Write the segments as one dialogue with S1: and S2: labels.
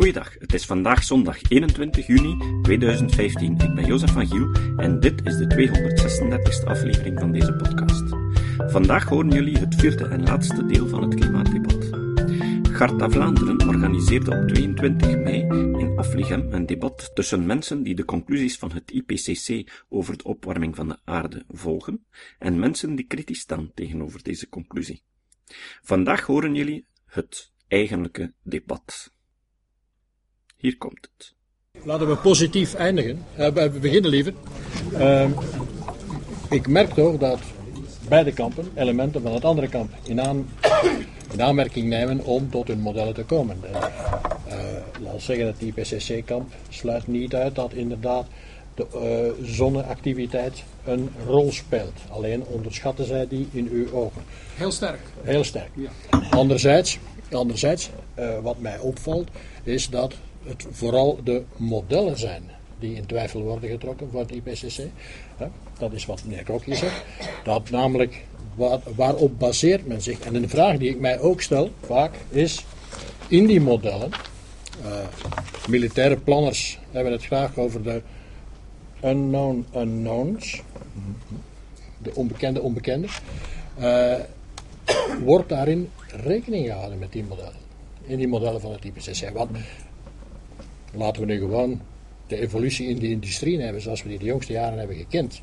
S1: Goeiedag, het is vandaag zondag 21 juni 2015. Ik ben Jozef van Giel en dit is de 236e aflevering van deze podcast. Vandaag horen jullie het vierde en laatste deel van het klimaatdebat. Garta Vlaanderen organiseerde op 22 mei in Afligem een debat tussen mensen die de conclusies van het IPCC over de opwarming van de aarde volgen en mensen die kritisch staan tegenover deze conclusie. Vandaag horen jullie het eigenlijke debat. Hier komt het.
S2: Laten we positief eindigen. Uh, we beginnen liever. Uh, ik merk toch dat beide kampen elementen van het andere kamp in, aan, in aanmerking nemen om tot hun modellen te komen. Uh, laten we zeggen dat die IPCC-kamp sluit niet uit dat inderdaad de uh, zonneactiviteit een rol speelt. Alleen onderschatten zij die in uw ogen.
S3: Heel sterk.
S2: Heel sterk. Ja. Anderzijds, anderzijds uh, wat mij opvalt, is dat het vooral de modellen zijn die in twijfel worden getrokken voor het IPCC. Dat is wat meneer Krokje zegt. Dat namelijk, waar, waarop baseert men zich? En een vraag die ik mij ook stel, vaak, is in die modellen, uh, militaire planners hebben het graag over de unknown unknowns, de onbekende onbekende, uh, wordt daarin rekening gehouden met die modellen. In die modellen van het IPCC. Want laten we nu gewoon de evolutie in de industrie nemen zoals we die de jongste jaren hebben gekend.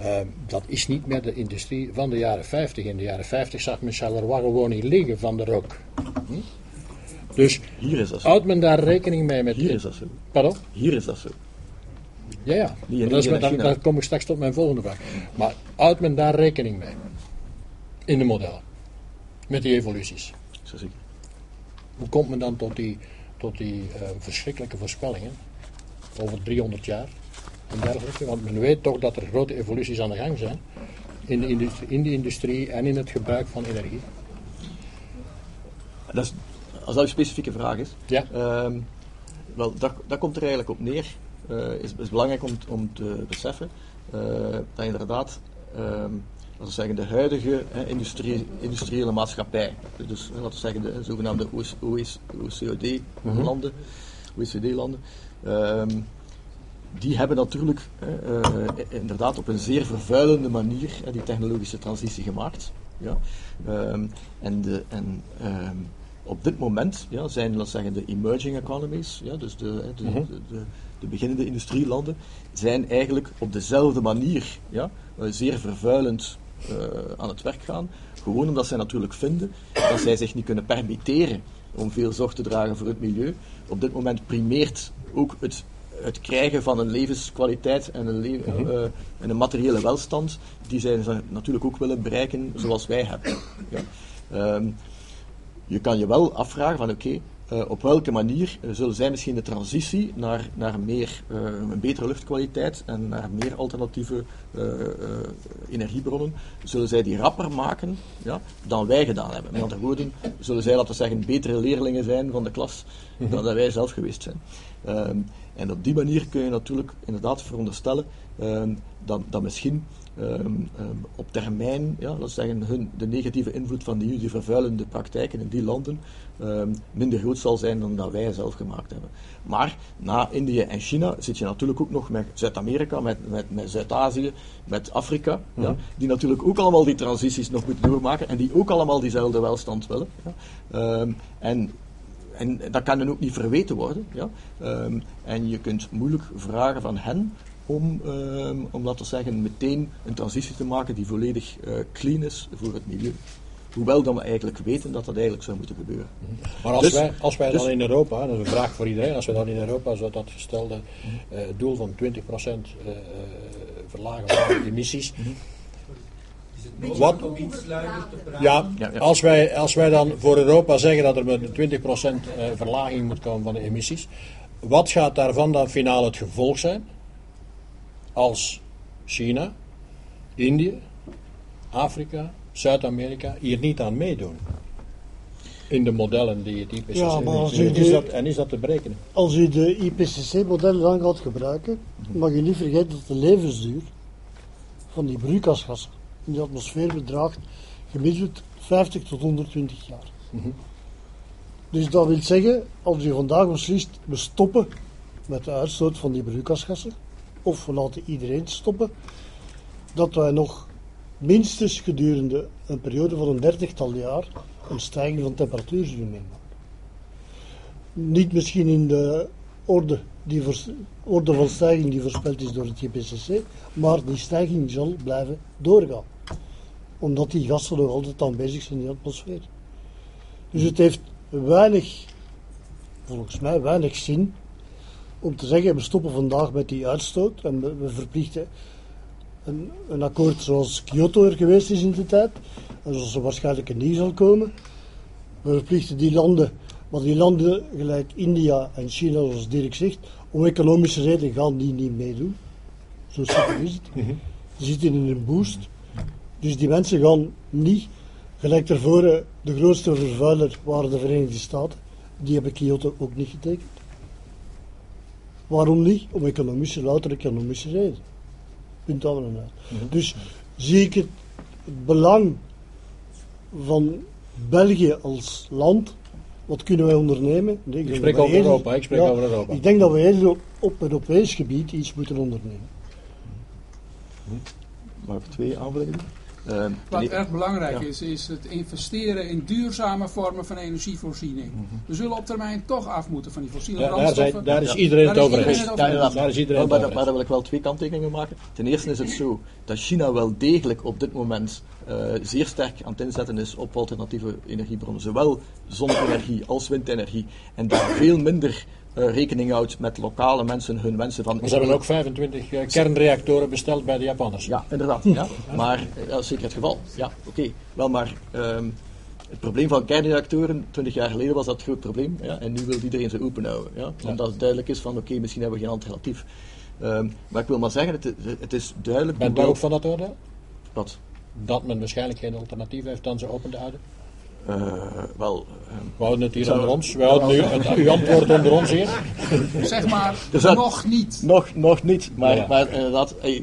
S2: Uh, dat is niet meer de industrie van de jaren 50. In de jaren 50 zag men Charleroi gewoon niet liggen van de rook. Hm? Dus
S4: Hier is dat zo.
S2: houdt men daar rekening mee met...
S4: Hier is dat zo.
S2: Pardon?
S4: Hier is dat zo.
S2: Ja, ja. Maar dat is, dan, dan kom ik straks tot mijn volgende vraag. Maar houdt men daar rekening mee? In de modellen. Met die evoluties.
S4: Zo zeker.
S2: Hoe komt men dan tot die, tot die uh, verschrikkelijke voorspellingen? Over 300 jaar en dergelijke. Want men weet toch dat er grote evoluties aan de gang zijn. In de industrie, in de industrie en in het gebruik van energie.
S4: Dat is, als dat een specifieke vraag is.
S2: Ja.
S4: Ehm, wel, dat, dat komt er eigenlijk op neer. Uh, is, is belangrijk om, om te beseffen uh, dat inderdaad, um, laten we zeggen, de huidige hè, industrie, industriële maatschappij, dus laten we zeggen de zogenaamde OECD-landen, OECD-landen, um, die hebben natuurlijk uh, inderdaad op een zeer vervuilende manier die technologische transitie gemaakt. Ja? Um, en de, en um, op dit moment ja, zijn laten zeggen, de emerging economies, ja, dus de, de,
S2: Mhm.
S4: de, de, de beginnende industrielanden, zijn eigenlijk op dezelfde manier ja, eh, zeer vervuilend uh, aan het werk gaan. Gewoon omdat zij natuurlijk vinden dat zij zich niet kunnen permitteren om veel zorg te dragen voor het milieu. Op dit moment primeert ook het, het krijgen van een levenskwaliteit en een, le
S2: Mhm.
S4: uh, en een materiële welstand, die zij natuurlijk ook willen bereiken zoals wij hebben. Ja. Um, je kan je wel afvragen van oké, okay, uh, op welke manier uh, zullen zij misschien de transitie naar, naar meer, uh, een betere luchtkwaliteit en naar meer alternatieve energiebronnen, zullen zij die rapper maken ja, dan wij gedaan hebben. Met andere woorden, zullen zij, laten we zeggen, betere leerlingen zijn van de klas dan dat wij zelf geweest zijn. Um, en op die manier kun je natuurlijk inderdaad veronderstellen um, dat, dat misschien Um, um, op termijn, ja, laten zeggen, hun, de negatieve invloed van die, die vervuilende praktijken in die landen um, minder groot zal zijn dan dat wij zelf gemaakt hebben. Maar na Indië en China zit je natuurlijk ook nog met Zuid-Amerika, met, met, met Zuid-Azië, met Afrika, mm -hmm. ja, die natuurlijk ook allemaal die transities nog moeten doormaken en die ook allemaal diezelfde welstand willen. Ja. en en dat kan dan ook niet verweten worden. Ja? Um, en je kunt moeilijk vragen van hen om, um, om laten we zeggen, meteen een transitie te maken die volledig uh, clean is voor het milieu. Hoewel dan we eigenlijk weten dat dat eigenlijk zou moeten gebeuren.
S2: Maar als dus, wij, als wij dus, dan in Europa, dat is een vraag voor iedereen, als wij dan in Europa zo dat gestelde uh, doel van 20% uh, verlagen van de emissies. Wat, ja, Als, wij, als wij dan voor Europa zeggen dat er met een 20% uh, verlaging moet komen van de emissies, wat gaat daarvan dan finaal het gevolg zijn? Als China, Indië, Afrika, Zuid-Amerika hier niet aan meedoen. In de modellen die het IPCC
S5: ja, maar als
S2: en,
S5: u
S2: is
S5: de,
S2: dat, en is dat te berekenen?
S5: Als u de IPCC-modellen dan gaat gebruiken, mag je niet vergeten dat de levensduur van die broeikasgassen in de atmosfeer bedraagt gemiddeld 50 tot 120 jaar.
S2: Mhm.
S5: Dus dat wil zeggen, als u vandaag beslist, we stoppen met de uitstoot van die broeikasgassen, of we laten iedereen stoppen, dat wij nog minstens gedurende een periode van een dertigtal jaar een stijging van temperatuur zullen meemaken. Niet misschien in de orde, die orde van stijging die voorspeld is door het IPCC, maar die stijging zal blijven doorgaan. Omdat die gassen nog altijd aanwezig zijn in de atmosfeer. Dus het heeft weinig, volgens mij weinig zin om te zeggen, we stoppen vandaag met die uitstoot en we, we verplichten een, een akkoord zoals Kyoto er geweest is in de tijd, en zoals er waarschijnlijk een nieuw zal komen. We verplichten die landen, maar die landen gelijk India en China, zoals Dirk zegt, om economische redenen gaan die niet meedoen. Zo simpel is het. Die zitten in een boost. Dus die mensen gaan niet, gelijk tevoren, de grootste vervuiler waren de Verenigde Staten. Die hebben Kyoto ook niet getekend. Waarom niet? Om economische, louter economische redenen. Punt en uit. Dus zie ik het, het belang van België als land. Wat kunnen wij ondernemen? Nee,
S2: Ik spreek over
S5: eerder-
S2: Europa, ik spreek over Europa.
S5: Ik denk dat we eerder op, op Europees gebied iets moeten ondernemen.
S4: Mag ik twee? Ehm,
S3: Wat
S4: ten e-
S3: erg belangrijk
S4: Ja.
S3: is, is het investeren in duurzame vormen van energievoorziening. We zullen op termijn toch af moeten van die fossiele
S2: Ja, daar,
S3: brandstoffen.
S2: daar is iedereen het over eens. Daar is iedereen
S4: maar, daar wil ik wel twee kanttekeningen maken. Ten eerste is het zo dat China wel degelijk op dit moment eh, zeer sterk aan het inzetten is op alternatieve energiebronnen. Zowel zonne-energie als windenergie. En daar veel minder eh, rekening houdt met lokale mensen hun wensen van...
S2: Ze hebben ook 25 eh, kernreactoren besteld bij de Japanners.
S4: Ja, inderdaad. Ja. Maar eh, dat is zeker het geval. Ja, oké. Wel, maar ehm, het probleem van kernreactoren, 20 jaar geleden was dat het groot probleem. Ja, en nu wil iedereen ze open houden. Ja, omdat het duidelijk is van, oké, misschien hebben we geen alternatief. Ehm, maar ik wil maar zeggen, het, het is duidelijk...
S2: Bent u ook van dat oordeel?
S4: Wat?
S2: Dat men waarschijnlijk geen alternatief heeft dan ze open te houden?
S4: Eh, wel... ehm,
S2: We houden het hier onder ons. We houden nu het, uw antwoord onder ons hier.
S3: Zeg maar,
S4: Dus dat-
S3: nog niet.
S4: Nog, nog niet, maar,
S2: Ja.
S4: maar inderdaad, eh,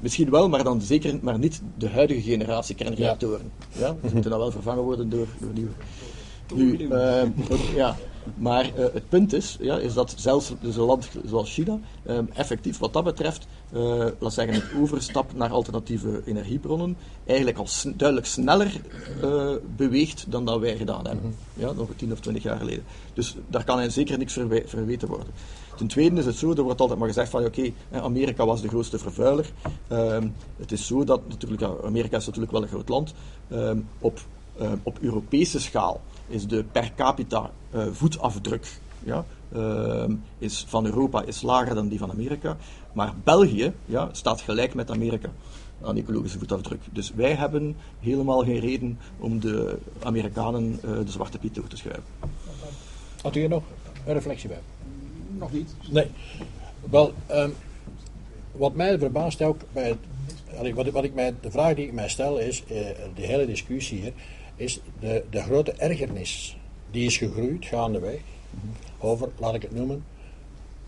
S4: misschien wel, maar dan zeker maar niet de huidige generatie kernreactoren. Ja. Ze moeten dan wel vervangen worden door, door nieuwe. Nu, eh, ja. Maar eh, het punt is, ja, is dat zelfs dus een land zoals China eh, effectief wat dat betreft, eh, laat zeggen, het overstap naar alternatieve energiebronnen eigenlijk al sn- duidelijk sneller eh, beweegt dan dat wij gedaan hebben. Ja, nog 10 of 20 jaar geleden. Dus daar kan hij zeker niks verwe- verweten worden. Ten tweede is het zo, er wordt altijd maar gezegd van oké, Amerika was de grootste vervuiler. Ehm, het is zo dat natuurlijk, Amerika is natuurlijk wel een groot land. Ehm, op, ehm, op Europese schaal is de per capita eh, voetafdruk ja, ehm, is van Europa is lager dan die van Amerika. Maar België ja, staat gelijk met Amerika aan ecologische voetafdruk. Dus wij hebben helemaal geen reden om de Amerikanen eh, de zwarte piet toe te schuiven.
S2: Had u hier nog een reflectie bij?
S3: Nog niet.
S2: Nee. Wel, ehm, wat mij verbaast ook bij het, wat, wat ik mij, de vraag die ik mij stel is, eh, die hele discussie hier, is de, de grote ergernis die is gegroeid gaandeweg over, laat ik het noemen,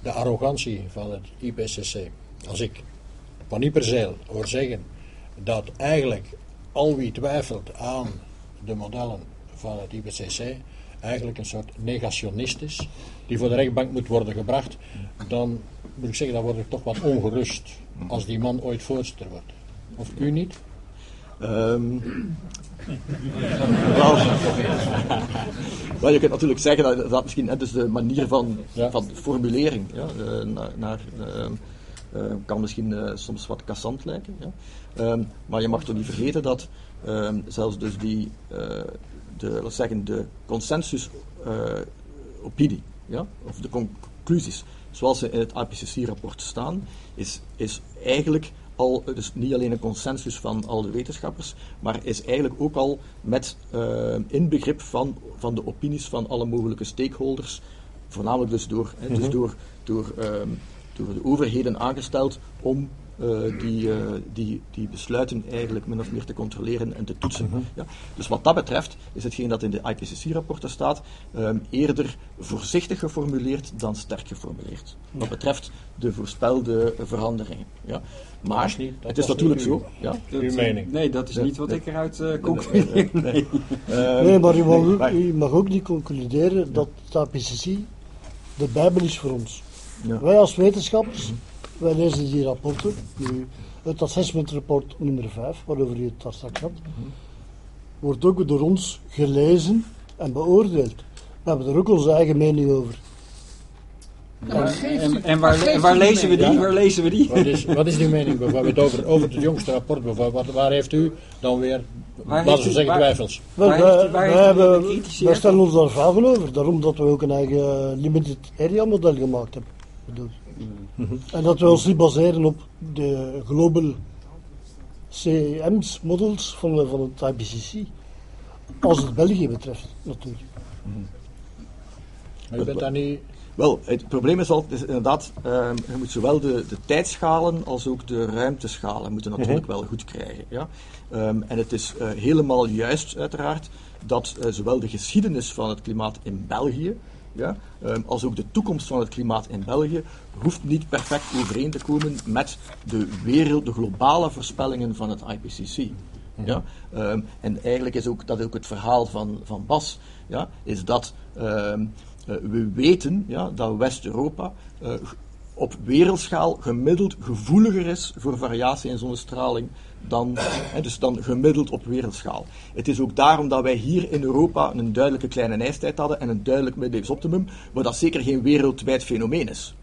S2: de arrogantie van het IPCC. Als ik van Ieperzeel hoor zeggen dat eigenlijk al wie twijfelt aan de modellen van het IPCC eigenlijk een soort negationist is, die voor de rechtbank moet worden gebracht, dan moet ik zeggen, dan word ik toch wat ongerust als die man ooit voorzitter wordt. Of u niet?
S4: Ehm, wel, je kunt natuurlijk zeggen dat dat misschien net is de manier van,
S2: Ja.
S4: van formulering ja, eh, naar, naar, ehm, eh, kan misschien eh, soms wat kassant lijken. Ja. Ehm, maar je mag toch niet vergeten dat zelfs dus die, de, laat zeggen, de consensus opinie, ja, of de conclusies, zoals ze in het IPCC-rapport staan, is, is eigenlijk al, dus niet alleen een consensus van al de wetenschappers, maar is eigenlijk ook al met eh, inbegrip van, van de opinies van alle mogelijke stakeholders, voornamelijk dus door, dus door, door, ehm, door de overheden aangesteld om eh, die, eh, die, die besluiten eigenlijk min of meer te controleren en te toetsen. ja. Dus wat dat betreft is hetgeen dat in de IPCC-rapporten staat ehm, eerder voorzichtig geformuleerd dan sterk geformuleerd. Wat betreft de voorspelde veranderingen. Ja. Maar
S2: is niet- dat
S4: het is natuurlijk zo. Ja.
S2: Uw mening.
S6: Nee, dat is niet wat
S4: nee.
S6: ik eruit eh concludeer. Nee.
S4: Ehm,
S5: Nee, maar u mag, ook,
S4: maar-
S5: u mag ook niet concluderen dat het IPCC de Bijbel is voor ons.
S4: Ja.
S5: Wij als wetenschappers, wij lezen die rapporten. Nu, het assessment rapport nummer 5, waarover u het daar straks had, wordt ook door ons gelezen en beoordeeld. We hebben er ook onze eigen mening over.
S3: Ja, maar geeft u-
S6: En, waar, en
S3: u
S6: waar lezen we die? Waar lezen we die?
S2: Wat is, wat is die mening bijvoorbeeld over, over het jongste rapport? Bijvoorbeeld? Wat, waar heeft u dan weer,
S6: Waar
S2: laten we
S6: u-
S2: zeggen,
S6: waar-
S2: twijfels?
S5: Wel,
S6: Waar
S5: wij,
S6: u- u
S5: hebben, wij stellen ons daar vragen over. Daarom dat we ook een eigen limited area model gemaakt hebben. Bedoel. En dat we ons niet baseren op de global CEM's models van, de- van het IPCC. Als het België betreft, natuurlijk.
S2: Maar u bent daar niet...
S4: Wel, het probleem is altijd, is inderdaad, ehm, je moet zowel de, de tijdschalen als ook de ruimteschalen moeten natuurlijk wel goed krijgen. Ja? Ehm, en het is eh, helemaal juist, uiteraard, dat eh, zowel de geschiedenis van het klimaat in België, ja, ehm, als ook de toekomst van het klimaat in België, hoeft niet perfect overeen te komen met de wereld, de globale voorspellingen van het IPCC. Ja? Ehm, en eigenlijk is ook, dat ook het verhaal van, van Bas, ja, is dat ehm, eh, we weten ja, dat West-Europa eh, op wereldschaal gemiddeld gevoeliger is voor variatie in zonnestraling dan, hè, dus dan gemiddeld op wereldschaal. Het is ook daarom dat wij hier in Europa een duidelijke kleine ijstijd hadden en een duidelijk middeleeuws optimum, maar dat zeker geen wereldwijd fenomeen is.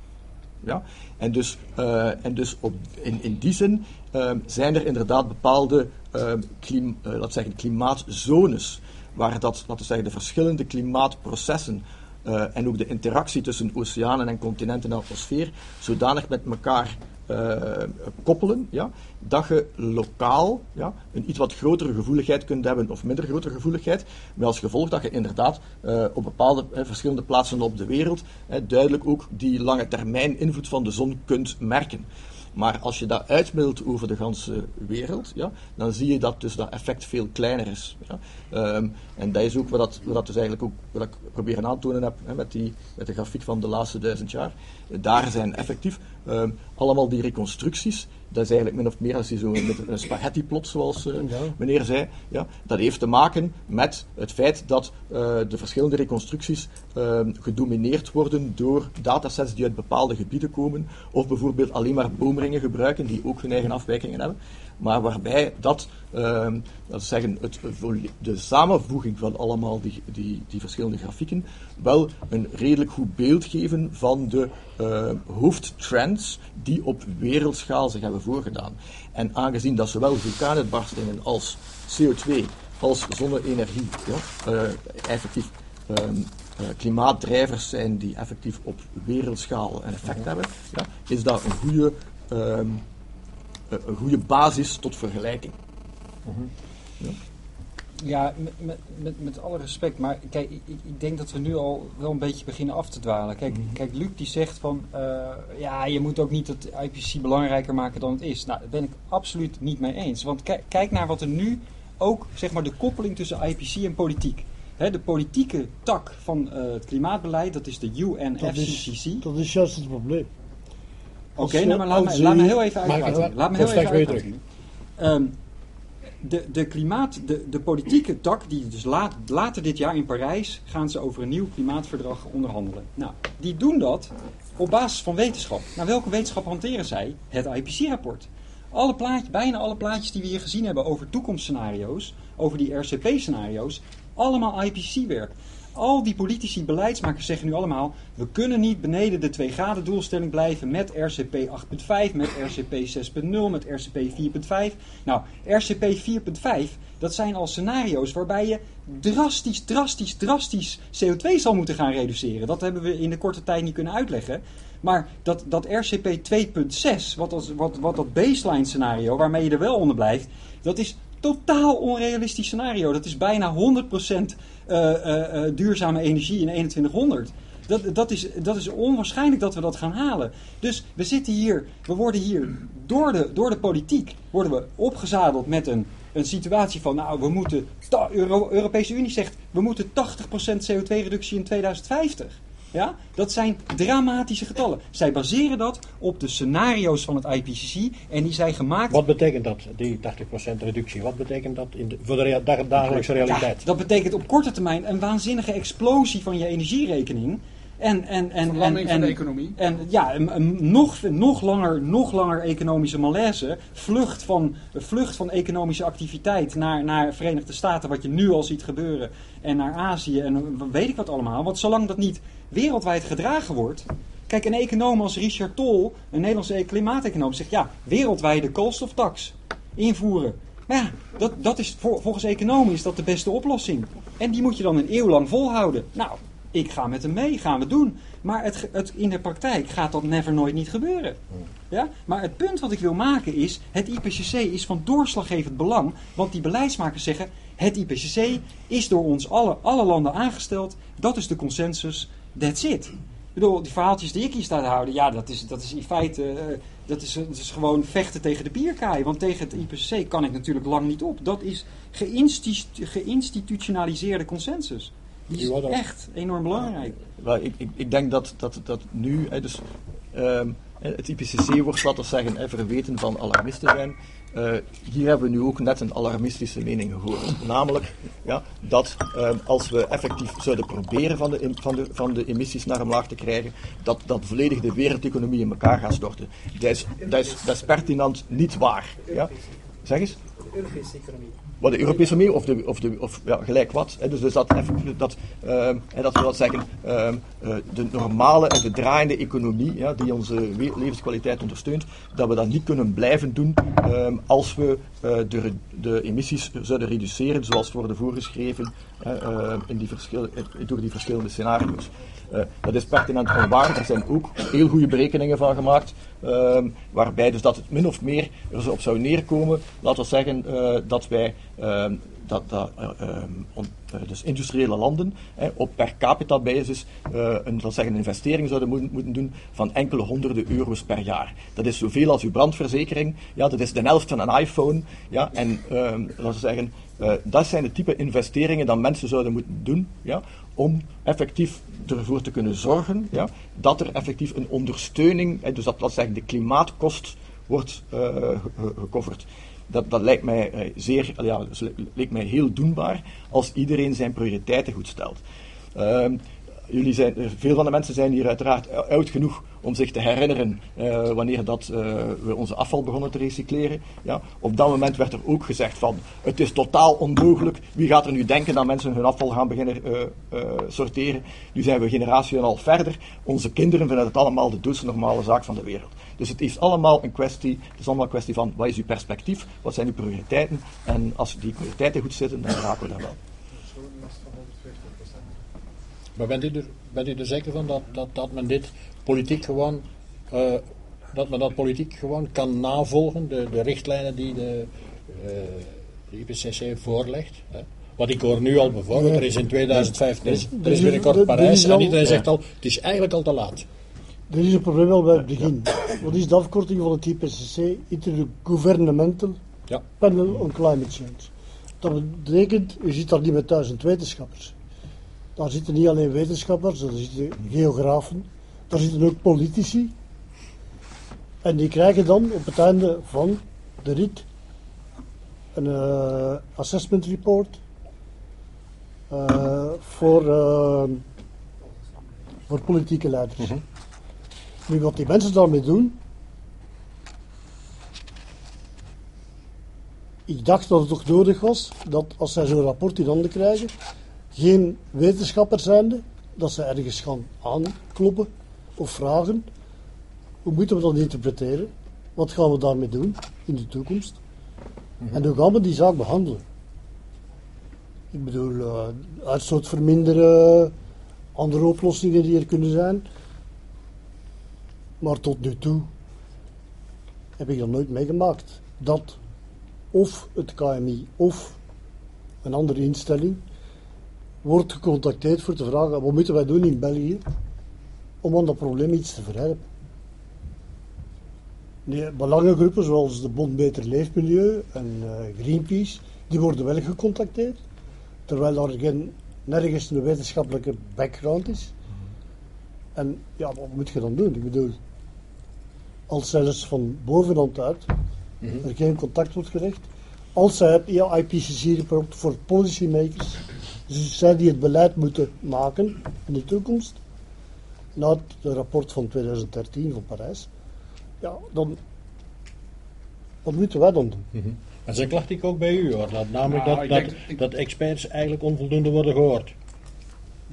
S4: Ja? En dus, eh, en dus op, in, in die zin ehm, zijn er inderdaad bepaalde ehm, klim, eh, zeggen, klimaatzones, waar dat, laten we zeggen, de verschillende klimaatprocessen eh, en ook de interactie tussen oceanen en continenten en atmosfeer zodanig met elkaar eh, koppelen, ja, dat je lokaal ja, een iets wat grotere gevoeligheid kunt hebben of minder grotere gevoeligheid, met als gevolg dat je inderdaad eh, op bepaalde verschillende plaatsen op de wereld duidelijk ook die lange termijn invloed van de zon kunt merken. Maar als je dat uitmiddelt over de ganse wereld, ja, dan zie je dat dus dat effect veel kleiner is. Ja. Ehm, en dat is ook wat, wat dus eigenlijk ook wat ik proberen aan te tonen heb hè, met, die, met de grafiek van de laatste duizend jaar. Daar zijn effectief ehm, allemaal die reconstructies. Dat is eigenlijk min of meer als je zo met een spaghetti-plot, zoals eh, meneer zei. Ja, dat heeft te maken met het feit dat eh, de verschillende reconstructies ehm, gedomineerd worden door datasets die uit bepaalde gebieden komen, of bijvoorbeeld alleen maar boomringen gebruiken, die ook hun eigen afwijkingen hebben. Maar waarbij dat, ehm, dat is zeggen, het, de samenvoeging van allemaal die, die, die verschillende grafieken wel een redelijk goed beeld geven van de eh, hoofdtrends die op wereldschaal zich hebben voorgedaan. En aangezien dat zowel vulkaanuitbarstingen als CO2 als zonne-energie ja, eh, effectief ehm, eh, klimaatdrijvers zijn die effectief op wereldschaal een effect hebben, ja, is dat een goede, ehm, een een goede basis tot vergelijking.
S6: Ja, met, met, met, met alle respect, maar kijk, ik, ik denk dat we nu al wel een beetje beginnen af te dwalen. Kijk, kijk Luc die zegt van, eh, ja, je moet ook niet het IPCC belangrijker maken dan het is. Nou, daar ben ik absoluut niet mee eens. Want kijk, kijk naar wat er nu ook, zeg maar, de koppeling tussen IPCC en politiek. Hè, de politieke tak van eh, het klimaatbeleid, dat is de
S5: Dat is,
S6: UNFCCC.
S5: dat is juist het probleem.
S6: Oké,
S5: je-
S6: nou, maar laat, me, laat me
S5: u-
S6: heel even uitpraten.
S2: wel.
S6: Laat me heel even uitpraten. De, de, klimaat, de, de politieke tak, die dus later dit jaar in Parijs gaan ze over een nieuw klimaatverdrag onderhandelen. Nou, die doen dat op basis van wetenschap. Nou, welke wetenschap hanteren zij? Het IPC-rapport. Alle plaatjes, bijna alle plaatjes die we hier gezien hebben over toekomstscenario's, over die RCP-scenario's, allemaal IPCC-werk. Al die politici, beleidsmakers zeggen nu allemaal: we kunnen niet beneden de 2 graden doelstelling blijven met RCP 8.5, met RCP 6.0, met RCP 4.5. Nou, RCP 4.5, dat zijn al scenario's waarbij je drastisch, drastisch, drastisch CO2 zal moeten gaan reduceren. Dat hebben we in de korte tijd niet kunnen uitleggen. Maar dat, dat RCP 2.6, wat, als, wat, wat dat baseline scenario, waarmee je er wel onder blijft, dat is totaal onrealistisch scenario. Dat is bijna 100% eh, eh, eh, duurzame energie in 2100. Dat, dat, is, dat is onwaarschijnlijk dat we dat gaan halen. Dus we zitten hier, we worden hier door de, door de politiek worden we opgezadeld met een, een situatie van, nou, we moeten, de Euro, Europese Unie zegt, we moeten 80% CO2-reductie in 2050. Ja? Dat zijn dramatische getallen. Zij baseren dat op de scenario's van het IPCC en die zijn gemaakt
S2: Wat betekent dat, die 80% reductie? Wat betekent dat in de, voor de rea- dagelijkse realiteit?
S6: Ja, dat betekent op korte termijn een waanzinnige explosie van je energierekening. En, en, en,
S3: Verlamming
S6: en,
S3: van de
S6: en-
S3: economie.
S6: En ja, een, een nog, nog, langer, nog langer economische malaise. Vlucht van, vlucht van economische activiteit naar, naar Verenigde Staten, wat je nu al ziet gebeuren. En naar Azië en weet ik wat allemaal. Want zolang dat niet wereldwijd gedragen wordt. Kijk, een econoom als Richard Tol, een Nederlandse klimaateconoom, zegt ja, wereldwijde koolstoftax invoeren. Maar ja, dat, dat is, volgens economen is dat de beste oplossing. En die moet je dan een eeuw lang volhouden. Nou, ik ga met hem mee, gaan we doen. Maar het, het, in de praktijk gaat dat never nooit niet gebeuren. Ja? Maar het punt wat ik wil maken is, het IPCC is van doorslaggevend belang. Want die beleidsmakers zeggen, het IPCC is door ons alle, alle landen aangesteld. Dat is de consensus, that's it. Ik bedoel, die verhaaltjes die ik hier sta te houden, ja, dat is, dat is in feite eh, dat is, dat is gewoon vechten tegen de bierkaai. Want tegen het IPCC kan ik natuurlijk lang niet op. Dat is geïnstitu- geïnstitutionaliseerde consensus. Die
S2: Die
S6: is echt enorm belangrijk.
S4: Ik, ik, ik denk dat, dat, dat nu, hè, dus, ehm, het IPCC wordt, laten we zeggen, hè, verweten van alarmisten zijn. Eh, hier hebben we nu ook net een alarmistische mening gehoord. Namelijk ja, dat ehm, als we effectief zouden proberen van de, van, de, van de emissies naar omlaag te krijgen, dat, dat volledig de wereldeconomie in elkaar gaat storten. Dat is, dat is, dat is pertinent niet waar. Ja? Zeg eens.
S7: Europese economie.
S4: Wat de Europese Unie of, de, of, de, of ja, gelijk wat. Hè, dus, dus dat, dat, hè, dat wil zeggen, ehm, eh, de normale en de draaiende economie, ja, die onze levenskwaliteit ondersteunt, dat we dat niet kunnen blijven doen ehm, als we de, re- de emissies zouden reduceren zoals worden voorgeschreven hè, eh, in die eh, door die verschillende scenario's. Eh, dat is pertinent onwaar. Er zijn ook heel goede berekeningen van gemaakt, ehm, waarbij dus dat het min of meer er op zou neerkomen, laten we zeggen, eh, dat wij ehm, dat, dat, eh, ehm, eh, dus industriële landen op per capita basis eh, een, we zeggen, investering zouden moeten, moeten doen van enkele honderden euro's per jaar. Dat is zoveel als uw brandverzekering, ja, dat is de helft van een iPhone. Ja, en ehm, laten we zeggen, dat zijn de type investeringen dat mensen zouden moeten doen ja, om effectief ervoor te kunnen zorgen ja, dat er effectief een ondersteuning, dus dat, dat de klimaatkost wordt ge- gecoverd. Dat, dat lijkt mij eh, zeer, ja, li- lijkt mij heel doenbaar als iedereen zijn prioriteiten goed stelt. Ehm, jullie zijn, eh, veel van de mensen zijn hier uiteraard ou- oud genoeg om zich te herinneren eh, wanneer dat, eh, we onze afval begonnen te recycleren. Ja. Op dat moment werd er ook gezegd van het is totaal onmogelijk. Wie gaat er nu denken dat mensen hun afval gaan beginnen sorteren? Nu zijn we generatie en al verder. Onze kinderen vinden het allemaal de doodste normale zaak van de wereld. Dus het is allemaal een kwestie, het is allemaal een kwestie van wat is uw perspectief, wat zijn uw prioriteiten. En als die prioriteiten goed zitten, dan raken we daar wel.
S2: Maar bent u er, bent u er zeker van dat, dat, dat men dit politiek gewoon, eh, dat men dat politiek gewoon kan navolgen, de, de richtlijnen die de, eh, de IPCC voorlegt? Hè? Want ik hoor nu al bijvoorbeeld, er is in 2005, er is, er is binnenkort Parijs en iedereen zegt al, het is eigenlijk al te laat.
S5: Er is een probleem al bij het begin. Wat is de afkorting van het IPCC? Intergovernmental
S2: Ja.
S5: Panel on Climate Change. Dat betekent, u zit daar niet met duizend wetenschappers. Daar zitten niet alleen wetenschappers, daar zitten geografen, daar zitten ook politici. En die krijgen dan op het einde van de rit een eh, assessment report eh, voor, eh, voor politieke leiders. Nu, wat die mensen daarmee doen. Ik dacht dat het toch nodig was dat als zij zo'n rapport in handen krijgen, geen wetenschapper zijnde, dat ze ergens gaan aankloppen of vragen: hoe moeten we dat interpreteren? Wat gaan we daarmee doen in de toekomst? En hoe gaan we die zaak behandelen? Ik bedoel, eh uitstoot verminderen, andere oplossingen die er kunnen zijn. Maar tot nu toe heb ik dat nooit meegemaakt. Dat of het KMI of een andere instelling wordt gecontacteerd voor te vragen wat moeten wij doen in België om aan dat probleem iets te verhelpen. Die belangengroepen zoals de Bond Beter Leefmilieu en eh, Greenpeace, die worden wel gecontacteerd, terwijl er geen, nergens een wetenschappelijke background is. En ja, wat moet je dan doen? Ik bedoel, als zelfs van bovenhand uit er geen contact wordt gelegd, als zij het ja, IPCC-rapport voor policymakers, dus zij die het beleid moeten maken in de toekomst, na het rapport van 2013 van Parijs, ja, dan wat moeten wij dan doen?
S2: En zo klacht ik ook bij u hoor. Dat, namelijk
S3: Nou,
S2: dat, dat,
S3: denk- ik-
S2: dat experts eigenlijk onvoldoende worden gehoord.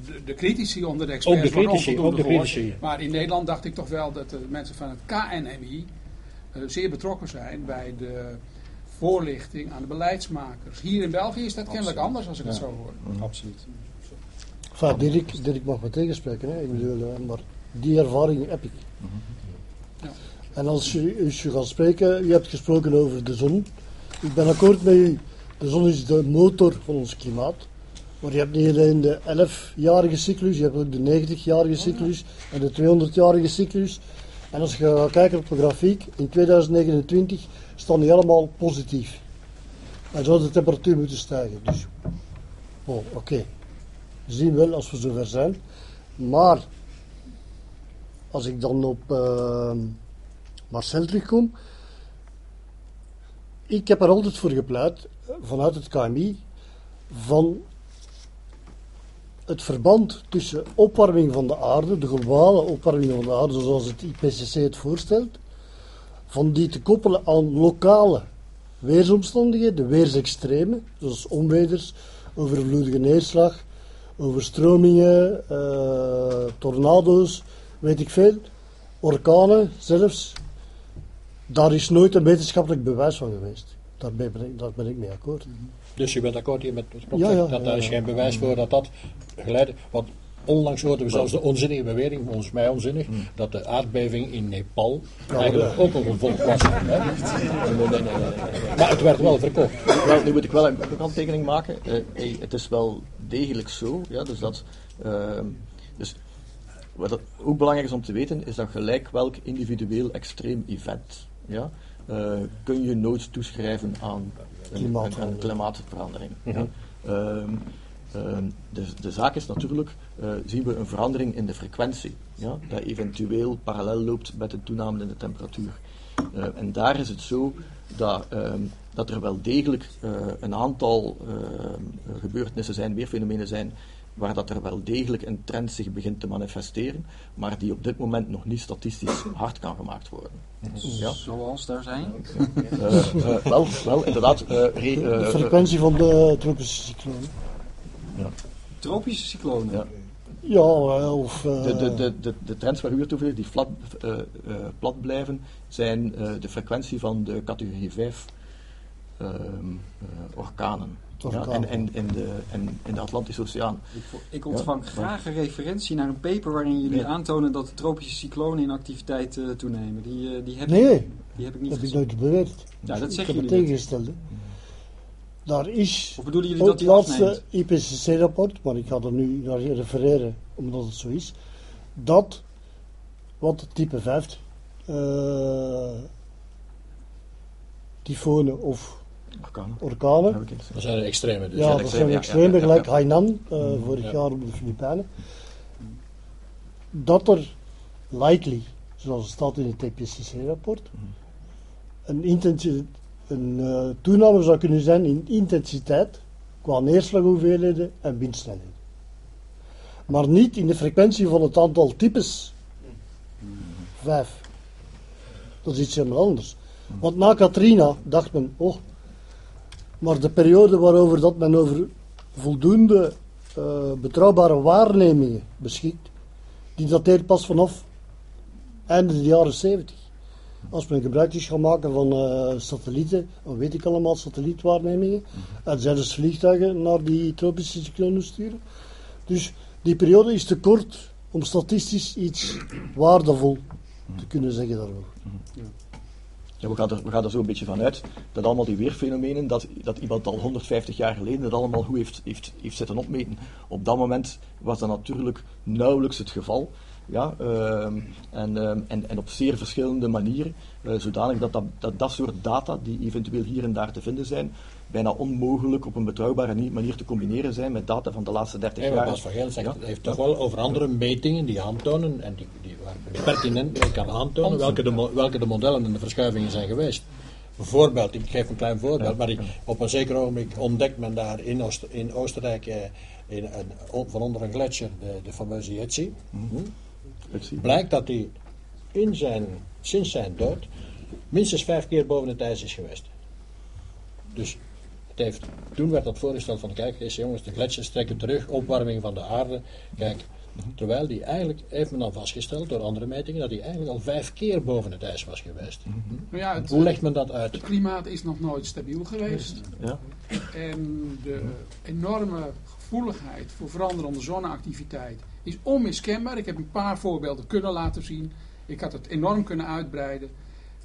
S3: de, de critici onder de experts
S2: Ook de
S3: worden
S2: critici,
S3: onvoldoende
S2: ook de
S3: gehoord. Maar in Nederland dacht ik toch wel dat de mensen van het KNMI eh, zeer betrokken zijn bij de voorlichting aan de beleidsmakers. Hier in België is dat kennelijk anders als ik het zo hoor.
S6: Absoluut.
S5: Enfin, Dirk, Dirk mag me tegenspreken, hè. Ik bedoel, eh, maar die ervaring heb ik.
S3: Ja.
S5: En als je, als je gaat spreken, je hebt gesproken over de zon. Ik ben akkoord met u, de zon is de motor van ons klimaat. Maar je hebt niet alleen de 11-jarige cyclus, je hebt ook de 90-jarige cyclus en de 200-jarige cyclus. En als je gaat kijken op de grafiek, in 2029 staan die allemaal positief. En zou de temperatuur moeten stijgen. Dus, oh, oké. We zien wel als we zover zijn. Maar, als ik dan op eh, Marcel terugkom. Ik heb er altijd voor gepleit, vanuit het KMI, van het verband tussen opwarming van de aarde, de globale opwarming van de aarde, zoals het IPCC het voorstelt, van die te koppelen aan lokale weersomstandigheden, de weersextremen, zoals onweders, overvloedige neerslag, overstromingen, eh, tornado's, weet ik veel, orkanen zelfs. Daar is nooit een wetenschappelijk bewijs van geweest. Daar ben ik, daar ben ik mee akkoord.
S2: Dus u bent akkoord hier met het
S5: Ja, ja,
S2: dat
S5: ja,
S2: daar is geen bewijs voor dat dat geleid Want onlangs hoorden we zelfs de onzinnige bewering, volgens mij onzinnig, dat de aardbeving in Nepal eigenlijk ook een gevolg was. Hè? Maar het werd wel verkocht.
S4: Wel, nu moet ik wel een kanttekening maken. Eh, hey, het is wel degelijk zo, ja, dus dat, ehm, dus wat het ook belangrijk is om te weten, is dat gelijk welk individueel extreem event, ja, eh, kun je nooit toeschrijven aan een, een, een klimaatverandering. Ja. Ehm, ehm, de, de zaak is natuurlijk, eh, zien we een verandering in de frequentie, ja, dat eventueel parallel loopt met de toename in de temperatuur. Eh, en daar is het zo dat, ehm, dat er wel degelijk eh, een aantal ehm, gebeurtenissen zijn, weerfenomenen zijn, waar dat er wel degelijk een trend zich begint te manifesteren, maar die op dit moment nog niet statistisch hard kan gemaakt worden. Ja?
S6: Zoals daar zijn.
S4: Wel, wel, inderdaad. re-
S5: De frequentie van de tropische cyclonen.
S6: Tropische cyclonen.
S4: Ja.
S5: Ja, of... eh,
S4: De, de, de, de, de trends waar u het over heeft, die flat, eh, eh, plat blijven, zijn eh, de frequentie van de categorie 5 ehm, eh, orkanen. Ja, en, en, en, de, en in de Atlantische Oceaan.
S6: Ik, ontvang
S4: Ja,
S6: graag een referentie naar een paper waarin jullie
S4: Ja.
S6: aantonen dat de tropische cyclonen in activiteit eh, toenemen. Die, eh, die, heb
S5: Nee,
S6: ik, die heb ik niet
S5: dat heb ik nooit beweerd.
S6: Ja, dat
S5: ik
S6: zeggen
S5: heb het
S6: jullie net.
S5: Daar is
S6: Of bedoelen jullie dat
S5: het
S6: die
S5: laatste? IPCC-rapport, maar ik ga er nu naar refereren omdat het zo is, dat wat type 5 eh tyfonen of
S4: Orkanen.
S2: Dat zijn de extreme dus.
S5: ja,
S4: zijn
S5: dat
S4: extreme,
S5: zijn
S4: ja,
S5: extreme,
S4: ja, ja,
S5: gelijk
S4: ja.
S5: Hainan, eh, vorig
S2: ja.
S5: jaar op de Filipijnen, dat er likely, zoals het staat in het IPCC-rapport, een, intensi- een eh, toename zou kunnen zijn in intensiteit qua neerslaghoeveelheden en windsnelheden. Maar niet in de frequentie van het aantal types. Vijf. Dat is iets helemaal anders. Want na Katrina dacht men, oh, maar de periode waarover dat men over voldoende eh, betrouwbare waarnemingen beschikt, die dateert pas vanaf einde de jaren 70. Als men gebruik is gaan maken van eh, satellieten, weet ik allemaal, satellietwaarnemingen, en zelfs vliegtuigen naar die tropische cyclonen sturen. Dus die periode is te kort om statistisch iets waardevol te kunnen zeggen daarover.
S4: Ja, we, gaan er, we gaan er zo een beetje van uit dat allemaal die weerfenomenen, dat, dat iemand al 150 jaar geleden dat allemaal goed heeft, heeft, heeft zitten opmeten. Op dat moment was dat natuurlijk nauwelijks het geval. Ja, ehm, en, ehm, en, en op zeer verschillende manieren, eh, zodanig dat dat, dat dat soort data die eventueel hier en daar te vinden zijn, bijna onmogelijk op een betrouwbare ni- manier te combineren zijn met data van de laatste 30
S2: Nee, maar
S4: jaar.
S2: Bas van Geel zegt,
S4: Ja.
S2: het heeft toch wel over andere metingen die aantonen, en die, die waar pertinent mee kan aantonen, welke de, welke de modellen en de verschuivingen zijn geweest. Bijvoorbeeld, ik geef een klein voorbeeld, maar ik, op een zeker ogenblik ontdekt men daar in, Oost, in Oostenrijk, eh, in een, van onder een gletsjer, de, de fameuze Jetsi. Blijkt dat hij in zijn, sinds zijn dood minstens vijf keer boven het ijs is geweest. Dus het heeft, toen werd dat voorgesteld van kijk eens jongens, de gletsjers trekken terug, opwarming van de aarde. Kijk, terwijl die eigenlijk, heeft men dan vastgesteld door andere metingen, dat hij eigenlijk al vijf keer boven het ijs was geweest.
S3: Maar ja, het,
S2: Hoe legt men dat uit?
S3: het klimaat is nog nooit stabiel geweest.
S4: Ja.
S3: En de enorme gevoeligheid voor veranderende zonneactiviteit is onmiskenbaar. Ik heb een paar voorbeelden kunnen laten zien. Ik had het enorm kunnen uitbreiden.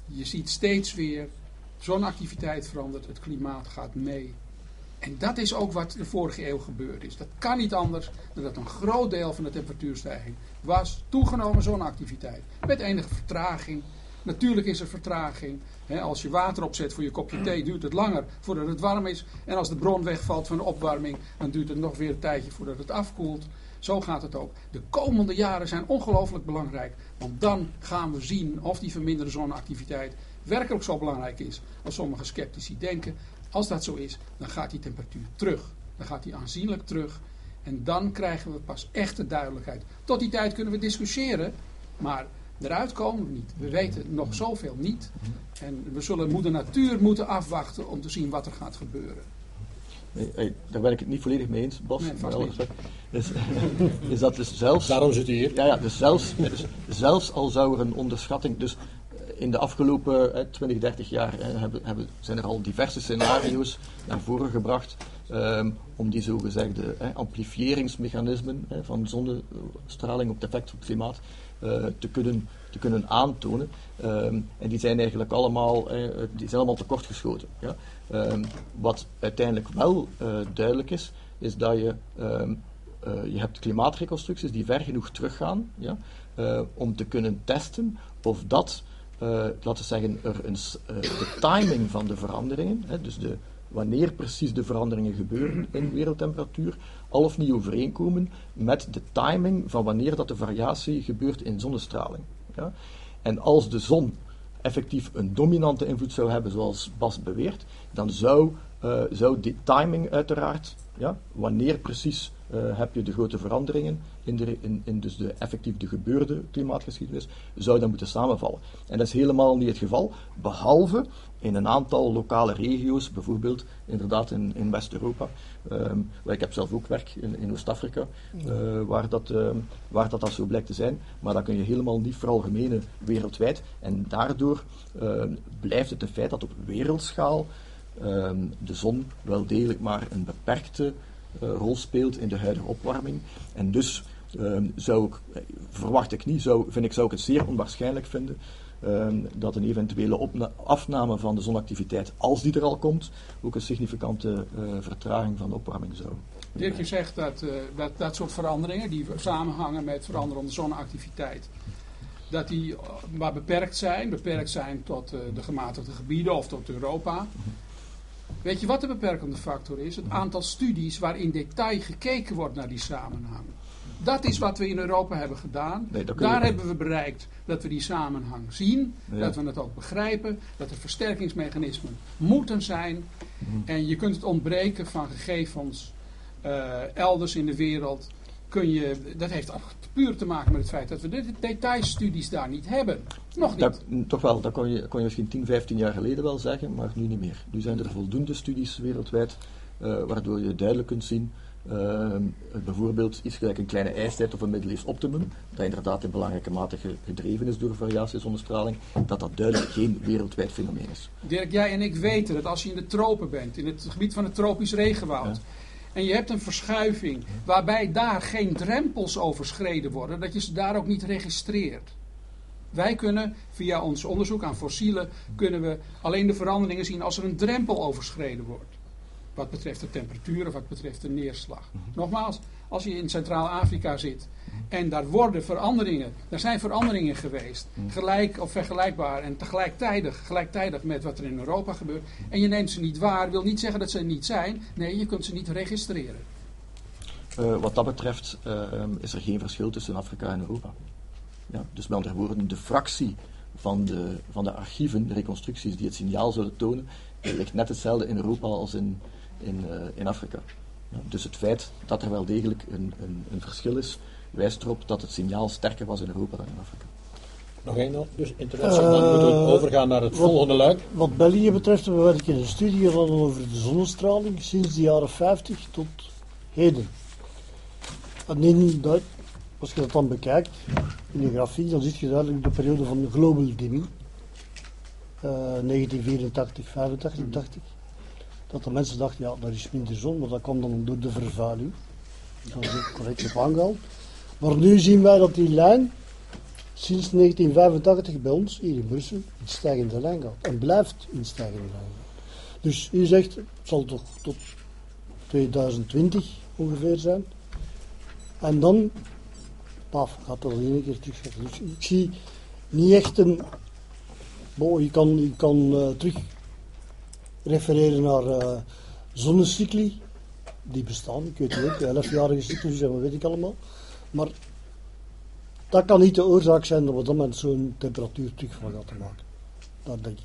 S3: Je ziet steeds weer, zonneactiviteit verandert, het klimaat gaat mee. En dat is ook wat de vorige eeuw gebeurd is. Dat kan niet anders dan dat een groot deel van de temperatuurstijging was toegenomen zonneactiviteit. Met enige vertraging. Natuurlijk is er vertraging. Als je water opzet voor je kopje thee, duurt het langer voordat het warm is. En als de bron wegvalt van de opwarming, dan duurt het nog weer een tijdje voordat het afkoelt. Zo gaat het ook. De komende jaren zijn ongelooflijk belangrijk. Want dan gaan we zien of die verminderde zonneactiviteit werkelijk zo belangrijk is als sommige sceptici denken. Als dat zo is, dan gaat die temperatuur terug. Dan gaat die aanzienlijk terug. En dan krijgen we pas echte duidelijkheid. Tot die tijd kunnen we discussiëren, maar eruit komen we niet. We weten nog zoveel niet. En we zullen moeder natuur moeten afwachten om te zien wat er gaat gebeuren.
S4: Hey, daar ben ik het niet volledig mee eens, Bas.
S3: Nee, niet.
S4: respect. Is, is dat dus zelfs...
S2: Daarom zit hij hier.
S4: Ja, ja dus, zelfs, dus zelfs al zou er een onderschatting. Dus in de afgelopen eh, 20, 30 jaar eh, hebben, hebben, zijn er al diverse scenario's naar voren gebracht. ehm, om die zogezegde eh, amplifieringsmechanismen eh, van zonnestraling op het effect op het klimaat eh, te, kunnen, te kunnen aantonen. Ehm, en die zijn eigenlijk allemaal, eh, die zijn allemaal tekortgeschoten. Ja? Ehm, wat uiteindelijk wel eh, duidelijk is, is dat je eh, je hebt klimaatreconstructies die ver genoeg teruggaan ja, eh, om te kunnen testen of dat, laten we zeggen, er een, de timing van de veranderingen, hè, dus de, wanneer precies de veranderingen gebeuren in wereldtemperatuur, al of niet overeenkomen met de timing van wanneer dat de variatie gebeurt in zonnestraling. Ja. En als de zon effectief een dominante invloed zou hebben, zoals Bas beweert, dan zou, eh, zou die timing uiteraard, ja, wanneer precies eh, heb je de grote veranderingen in, de, in, in dus de effectief de gebeurde klimaatgeschiedenis, zou dat moeten samenvallen. En dat is helemaal niet het geval, behalve in een aantal lokale regio's, bijvoorbeeld inderdaad in, in West-Europa. Ehm, waar ik heb zelf ook werk in, in Oost-Afrika, eh, waar, dat, ehm, waar dat, dat zo blijkt te zijn. Maar dat kun je helemaal niet veralgemenen wereldwijd. En daardoor ehm, blijft het een feit dat op wereldschaal ehm, de zon wel degelijk maar een beperkte eh, rol speelt in de huidige opwarming. En dus ehm, zou ik, eh, verwacht ik niet, zou, vind ik, zou ik het zeer onwaarschijnlijk vinden ehm, dat een eventuele afname van de zonactiviteit, als die er al komt, ook een significante eh, vertraging van de opwarming zou.
S3: Dirk, je zegt dat, dat dat soort veranderingen, die samenhangen met veranderende zonneactiviteit, dat die maar beperkt zijn, beperkt zijn tot de gematigde gebieden of tot Europa. Weet je wat de beperkende factor is? Het aantal studies waar in detail gekeken wordt naar die samenhang. Dat is wat we in Europa hebben gedaan.
S4: Nee,
S3: Daar hebben we bereikt dat we die samenhang zien,
S4: Ja.
S3: dat we het ook begrijpen, dat er versterkingsmechanismen moeten zijn.
S4: Mhm.
S3: En je kunt het ontbreken van gegevens eh, elders in de wereld. Kun je, dat heeft puur te maken met het feit dat we de detailstudies daar niet hebben. Nog niet.
S4: Dat, toch wel, dat kon je, kon je misschien 10, 15 jaar geleden wel zeggen, maar nu niet meer. Nu zijn er voldoende studies wereldwijd eh, waardoor je duidelijk kunt zien, ehm, bijvoorbeeld iets gelijk een kleine ijstijd of een middeleeuws optimum, dat inderdaad in belangrijke mate ge- gedreven is door variatie zonnestraling, dat dat duidelijk geen wereldwijd fenomeen is.
S3: Dirk, jij en ik weten dat als je in de tropen bent, in het gebied van het tropisch regenwoud. En je hebt een verschuiving waarbij daar geen drempels overschreden worden, dat je ze daar ook niet registreert. Wij kunnen via ons onderzoek aan fossielen kunnen we alleen de veranderingen zien als er een drempel overschreden wordt. Wat betreft de temperatuur of wat betreft de neerslag. Nogmaals, als je in Centraal-Afrika zit. En daar worden veranderingen, er zijn veranderingen geweest, gelijk of vergelijkbaar en tegelijkertijd, gelijktijdig met wat er in Europa gebeurt. En je neemt ze niet waar, wil niet zeggen dat ze er niet zijn. Nee, je kunt ze niet registreren.
S4: Uh, wat dat betreft uh, is er geen verschil tussen Afrika en Europa. Ja, dus met andere woorden, de fractie van de, van de archieven, de reconstructies die het signaal zullen tonen, ligt net hetzelfde in Europa als in, in, uh, in Afrika. Ja, dus het feit dat er wel degelijk een, een, een, verschil is, wijst erop dat het signaal sterker was in Europa dan in Afrika.
S2: Nog één, dus interesse, dan moeten we overgaan naar het
S5: wat,
S2: volgende luik.
S5: Wat België betreft, we werken in een studie gedaan over de zonnestraling sinds de jaren 50 tot heden. En in dat, als je dat dan bekijkt, in de grafiek, dan zie je duidelijk de periode van de global dimming. Uh, 1984, 85, 80. Dat de mensen dachten, ja, daar is minder zon, maar dat kwam dan door de vervuiling. Dat is correct op aangehaald. Maar nu zien wij dat die lijn sinds 1985 bij ons, hier in Brussel, in stijgende lijn gaat. En blijft in stijgende lijn gaan. Dus u zegt, het zal toch tot 2020 ongeveer zijn. En dan, paf, gaat dat in één keer terug. Dus ik zie niet echt een. Bo, je kan, je kan uh, terug refereren naar uh, zonnecycli. Die bestaan, ik weet het ook, elfjarige cyclus en wat weet ik allemaal. Maar dat kan niet de oorzaak zijn dat we dan met zo'n temperatuur terugval gaan maken. Dat denk ik.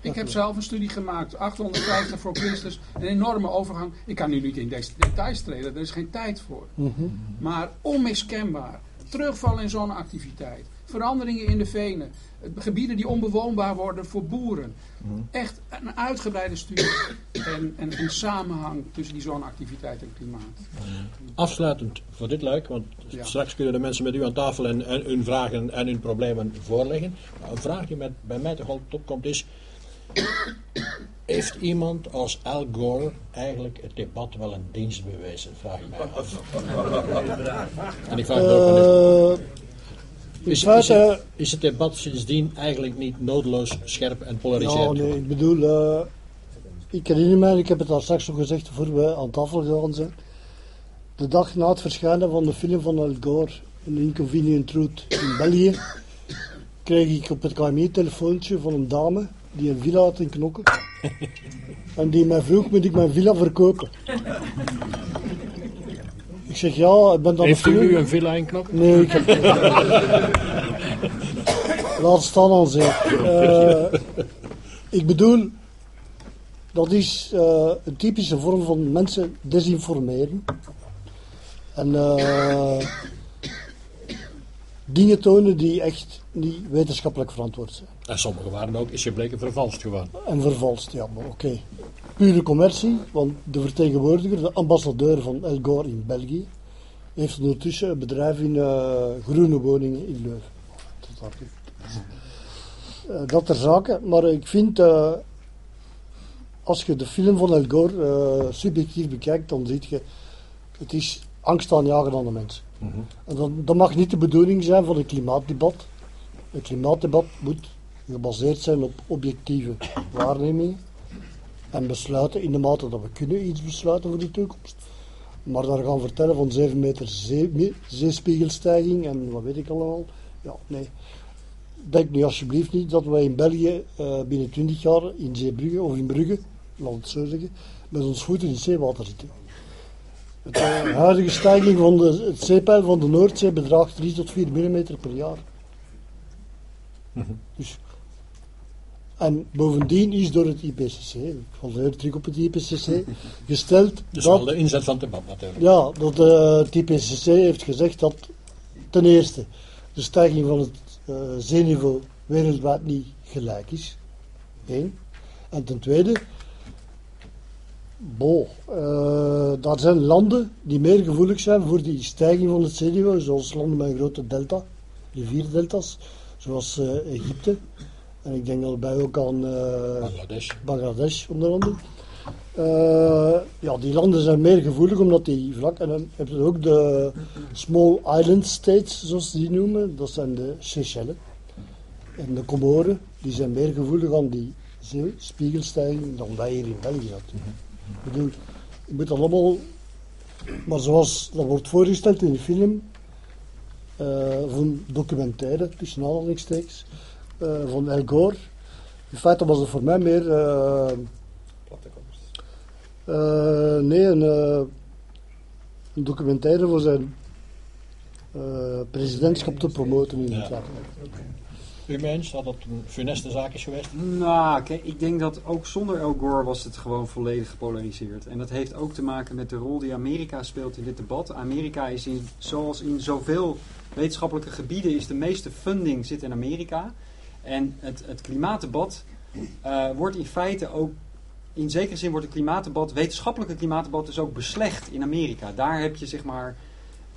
S3: Ik heb zelf een studie gemaakt, 850 voor Christus, een enorme overgang. Ik kan nu niet in deze details treden, er is geen tijd voor.
S5: Mm -hmm.
S3: Maar onmiskenbaar, terugval in zonneactiviteit, veranderingen in de venen, gebieden die onbewoonbaar worden voor boeren.
S4: Mm.
S3: Echt een uitgebreide studie en, en een samenhang tussen die zonneactiviteit en klimaat.
S2: Afsluitend voor dit luik, want
S3: Ja.
S2: straks kunnen de mensen met u aan tafel en, en hun vragen en hun problemen voorleggen. Maar een vraag die met, bij mij toch altijd opkomt is, heeft iemand als Al Gore eigenlijk het debat wel een dienst bewezen? Vraag ik mij af. En ik vraag het ook aan u.
S5: Eh,
S2: Is, het, is het debat sindsdien eigenlijk niet nodeloos scherp en
S5: ja,
S2: polariserend?
S5: nee, ik bedoel, eh, ik herinner mij, ik heb het daar straks nog gezegd voor we aan tafel gegaan zijn. De dag na het verschijnen van de film van Al Gore, An Inconvenient Truth in België, kreeg ik op het KMI een telefoontje van een dame die een villa had in Knokken. En die mij vroeg, moet ik mijn villa verkopen? Ik zeg ja, ik ben dan
S2: Heeft u nu een villa in Knokken?
S5: Nee, ik heb. Laat staan al zeker. Eh, ik bedoel, dat is eh, een typische vorm van mensen desinformeren. En eh, dingen tonen die echt niet wetenschappelijk verantwoord zijn.
S2: En sommige waren ook, is gebleken, vervalst gewoon.
S5: En vervalst, ja, maar oké. Pure commercie, want de vertegenwoordiger, de ambassadeur van El Gore in België, heeft ondertussen een bedrijf in eh, groene woningen in Leuven. Dat. Eh, dat ter zake, maar ik vind, eh, als je de film van El Gore subjectief bekijkt, dan zie je, het is angst aanjagen aan de mensen. En dat, dat mag niet de bedoeling zijn van een klimaatdebat. Een klimaatdebat moet gebaseerd zijn op objectieve waarnemingen en besluiten in de mate dat we kunnen iets besluiten voor de toekomst. Maar daar gaan vertellen van 7 meter zee, zeespiegelstijging en wat weet ik allemaal. Ja, nee. Denk nu alsjeblieft niet dat wij in België eh, binnen 20 jaar in Zeebrugge of in Brugge, laat het zo zeggen, met ons voeten in het zeewater zitten. Het, eh, De huidige stijging van de, het zeepeil van de Noordzee bedraagt 3 tot 4 mm per jaar. Dus, en bovendien is door het IPCC, ik val terug op het IPCC, gesteld
S2: Dus
S5: dat,
S2: de inzet van het debat natuurlijk.
S5: ja, dat eh, het IPCC heeft gezegd dat ten eerste de stijging van het eh, zeeniveau wereldwijd niet gelijk is. Eén. En ten tweede, bo, eh, daar zijn landen die meer gevoelig zijn voor die stijging van het zeeniveau, zoals landen met een grote delta, rivierdeltas, zoals Egypte. En ik denk daarbij ook aan eh,
S2: Bangladesh.
S5: Bangladesh onder andere. Eh, ja, die landen zijn meer gevoelig omdat die vlak. En dan heb je ook de Small Island States, zoals ze die noemen. Dat zijn de Seychelles. En de Comoren, die zijn meer gevoelig aan die zeespiegelstijging dan wij hier in België. natuurlijk. Ik bedoel, je moet dat allemaal Maar zoals dat wordt voorgesteld in de film, uh, van documentaire, tussen aanhalingstekens, van El Gore. In feite was het voor mij meer... Uh, nee, een, een, documentaire voor zijn presidentschap te promoten in het ja.
S2: U mens dat dat een funeste zaak is geweest?
S6: Nou, kijk, ik denk dat ook zonder El Gore was het gewoon volledig gepolariseerd. En dat heeft ook te maken met de rol die Amerika speelt in dit debat. Amerika is in, zoals in zoveel wetenschappelijke gebieden, is de meeste funding zit in Amerika. En het, het klimaatdebat uh, wordt in feite ook, in zekere zin wordt het klimaatdebat, wetenschappelijke klimaatdebat dus ook beslecht in Amerika. Daar heb je zeg maar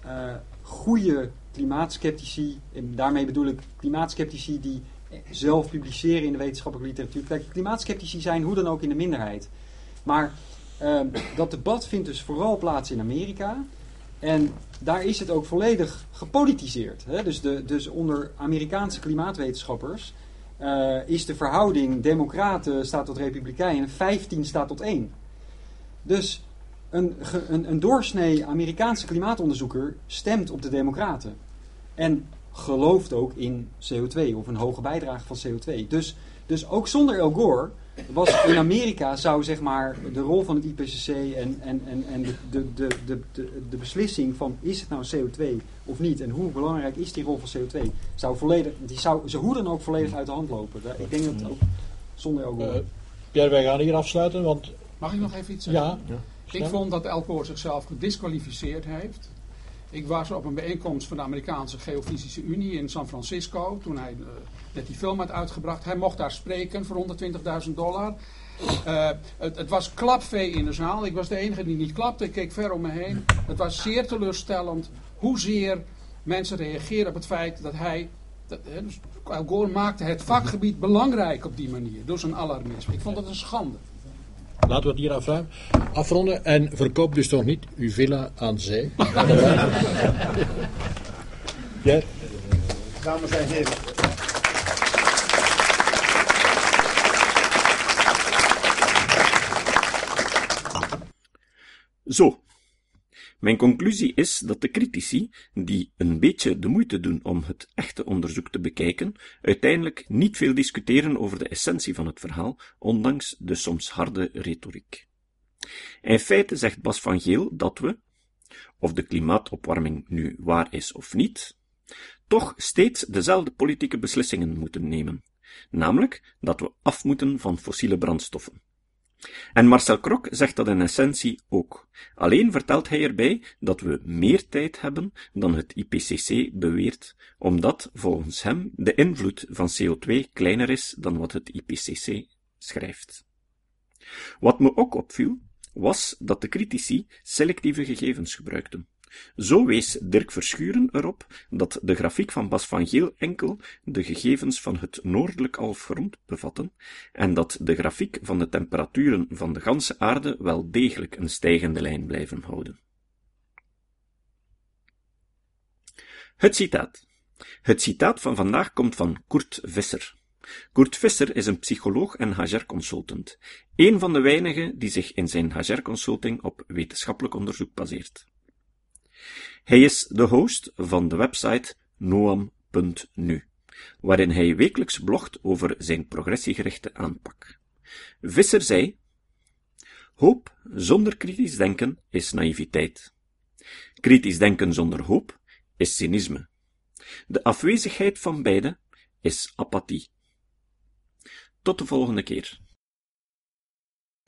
S6: uh, goede klimaatskeptici, en daarmee bedoel ik klimaatskeptici die zelf publiceren in de wetenschappelijke literatuur. Kijk, klimaatskeptici zijn hoe dan ook in de minderheid. Maar uh, dat debat vindt dus vooral plaats in Amerika. En daar is het ook volledig gepolitiseerd. Hè? Dus, de, dus onder Amerikaanse klimaatwetenschappers uh, is de verhouding democraten staat tot republikeinen 15 staat tot 1. Dus een, een, een doorsnee Amerikaanse klimaatonderzoeker stemt op de democraten. En gelooft ook in CO2 of een hoge bijdrage van CO2. Dus, dus ook zonder El Gore was in Amerika zou zeg maar de rol van het IPCC en, en, en, en de, de, de, de, de, beslissing van is het nou CO2 of niet en hoe belangrijk is die rol van CO2 zou volledig, die zou ze hoe dan ook volledig uit de hand lopen. Ik denk dat ook zonder Gore. Uh,
S2: Pierre, wij gaan hier afsluiten, want...
S3: Mag ik nog even iets zeggen?
S2: Ja.
S3: ja. Ik vond dat El Gore zichzelf gedisqualificeerd heeft. Ik was op een bijeenkomst van de Amerikaanse Geofysische Unie in San Francisco. Toen hij net die film had uitgebracht. Hij mocht daar spreken voor 120.000 dollar. Uh, het, was klapvee in de zaal. Ik was de enige die niet klapte. Ik keek ver om me heen. Het was zeer teleurstellend hoezeer mensen reageerden op het feit dat hij... Dat, dus Al Gore maakte het vakgebied belangrijk op die manier. Door zijn alarmisme. Ik vond dat een schande.
S2: Laten we het hier afruimen. afronden. En verkoop dus toch niet uw villa aan zee.
S7: ja. Dames en heren.
S1: Zo, mijn conclusie is dat de critici, die een beetje de moeite doen om het echte onderzoek te bekijken, uiteindelijk niet veel discussiëren over de essentie van het verhaal, ondanks de soms harde retoriek. In feite zegt Bas van Geel dat we, of de klimaatopwarming nu waar is of niet, toch steeds dezelfde politieke beslissingen moeten nemen, namelijk dat we af moeten van fossiele brandstoffen. En Marcel Krok zegt dat in essentie ook. Alleen vertelt hij erbij dat we meer tijd hebben dan het IPCC beweert, omdat volgens hem de invloed van CO2 kleiner is dan wat het IPCC schrijft. Wat me ook opviel, was dat de critici selectieve gegevens gebruikten. Zo wees Dirk Verschuren erop dat de grafiek van Bas van Geel enkel de gegevens van het noordelijk halfrond bevatten en dat de grafiek van de temperaturen van de ganse aarde wel degelijk een stijgende lijn blijven houden. Het citaat. Het citaat van vandaag komt van Kurt Visser. Kurt Visser is een psycholoog en HR-consultant, een van de weinigen die zich in zijn HR-consulting op wetenschappelijk onderzoek baseert. Hij is de host van de website noam.nu, waarin hij wekelijks blogt over zijn progressiegerichte aanpak. Visser zei: Hoop zonder kritisch denken is naïviteit. Kritisch denken zonder hoop is cynisme. De afwezigheid van beide is apathie. Tot de volgende keer.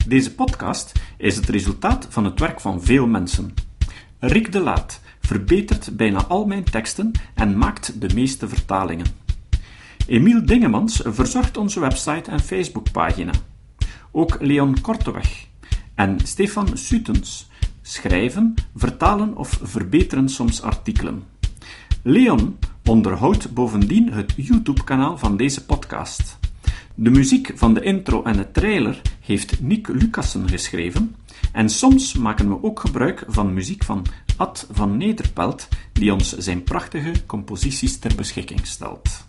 S1: Deze podcast is het resultaat van het werk van veel mensen. Rick de Laat verbetert bijna al mijn teksten en maakt de meeste vertalingen. Emiel Dingemans verzorgt onze website en Facebookpagina. Ook Leon Korteweg en Stefan Sutens schrijven, vertalen of verbeteren soms artikelen. Leon onderhoudt bovendien het YouTube-kanaal van deze podcast. De muziek van de intro en de trailer heeft Nick Lucassen geschreven en soms maken we ook gebruik van muziek van Ad van Nederpelt, die ons zijn prachtige composities ter beschikking stelt.